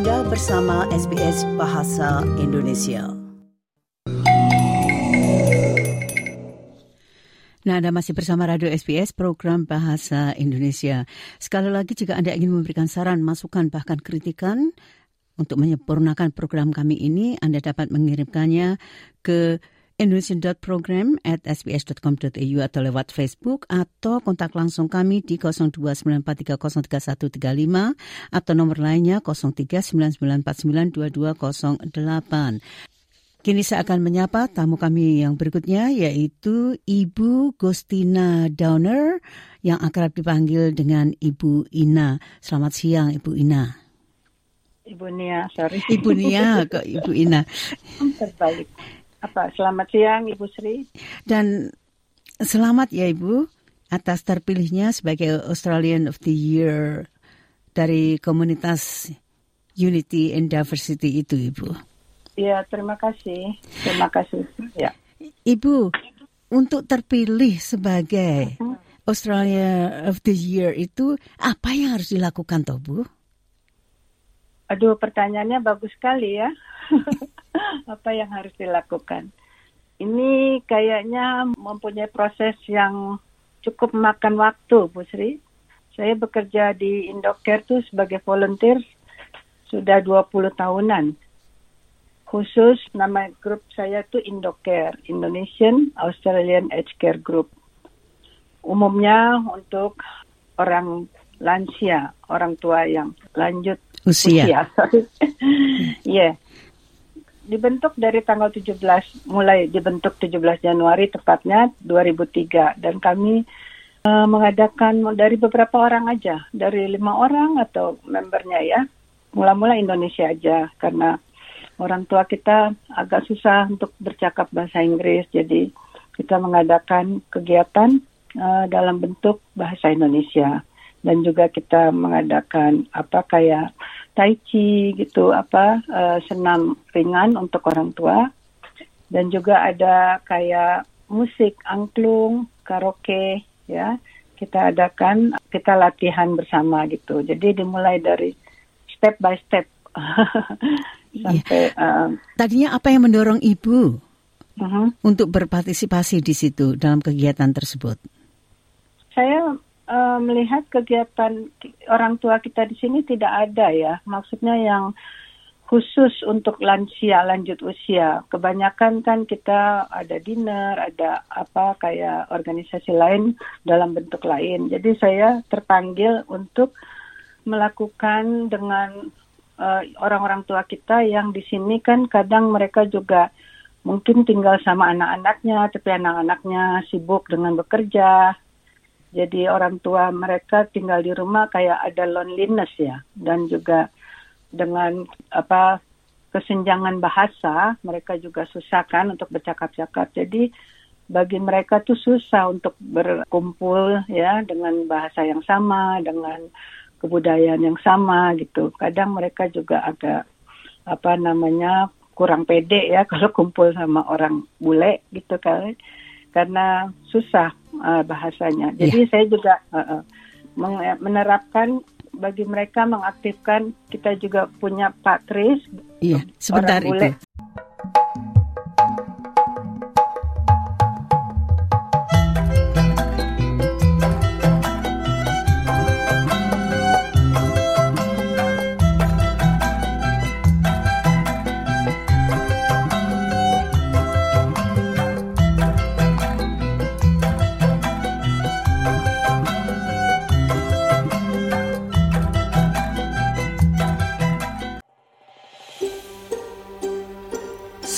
Anda bersama SBS Bahasa Indonesia. Nah, Anda masih bersama Radio SBS program Bahasa Indonesia. Sekali lagi jika Anda ingin memberikan saran, masukan, bahkan kritikan untuk menyempurnakan program kami ini, Anda dapat mengirimkannya ke indonesian.program at sbs.com.au atau lewat Facebook atau kontak langsung kami di 0294303135 atau nomor lainnya 0399492208. Kini saya akan menyapa tamu kami yang berikutnya yaitu Ibu Gustina Downer yang akrab dipanggil dengan Ibu Ina. Selamat siang Ibu Ina. Ibu Nia, sorry. Ibu Nia ke Ibu Ina. Terbalik. Apa? Selamat siang Ibu Sri. Dan selamat ya Ibu atas terpilihnya sebagai Australian of the Year dari komunitas Unity and Diversity itu Ibu. Ya, terima kasih. Terima kasih. Ya. Ibu, untuk terpilih sebagai Australia of the Year itu apa yang harus dilakukan toh, Bu? Aduh, pertanyaannya bagus sekali ya. apa yang harus dilakukan? Ini kayaknya mempunyai proses yang cukup makan waktu, Bu Sri. Saya bekerja di Indocare tuh sebagai volunteer sudah 20 tahunan khusus nama grup saya itu Indocare, Indonesian Australian Aged Care Group. Umumnya untuk orang lansia, orang tua yang lanjut usia. usia. yeah. Dibentuk dari tanggal 17, mulai dibentuk 17 Januari tepatnya 2003 dan kami uh, mengadakan dari beberapa orang aja, dari lima orang atau membernya ya. Mula-mula Indonesia aja karena orang tua kita agak susah untuk bercakap bahasa Inggris, jadi kita mengadakan kegiatan uh, dalam bentuk bahasa Indonesia dan juga kita mengadakan apa kayak tai chi gitu apa uh, senam ringan untuk orang tua dan juga ada kayak musik angklung karaoke ya kita adakan kita latihan bersama gitu jadi dimulai dari step by step sampai uh, tadinya apa yang mendorong ibu uh-huh. untuk berpartisipasi di situ dalam kegiatan tersebut? Saya uh, melihat kegiatan orang tua kita di sini tidak ada ya, maksudnya yang khusus untuk lansia lanjut usia. Kebanyakan kan kita ada dinner, ada apa kayak organisasi lain dalam bentuk lain. Jadi saya terpanggil untuk melakukan dengan orang eh, orang-orang tua kita yang di sini kan kadang mereka juga mungkin tinggal sama anak-anaknya, tapi anak-anaknya sibuk dengan bekerja. Jadi orang tua mereka tinggal di rumah kayak ada loneliness ya, dan juga dengan apa kesenjangan bahasa mereka juga susah kan untuk bercakap-cakap. Jadi bagi mereka tuh susah untuk berkumpul ya dengan bahasa yang sama, dengan kebudayaan yang sama gitu. Kadang mereka juga agak apa namanya kurang pede ya kalau kumpul sama orang bule gitu kan karena susah uh, bahasanya. Jadi yeah. saya juga uh, uh, menerapkan bagi mereka mengaktifkan kita juga punya Pak Tris. Iya, sebentar itu.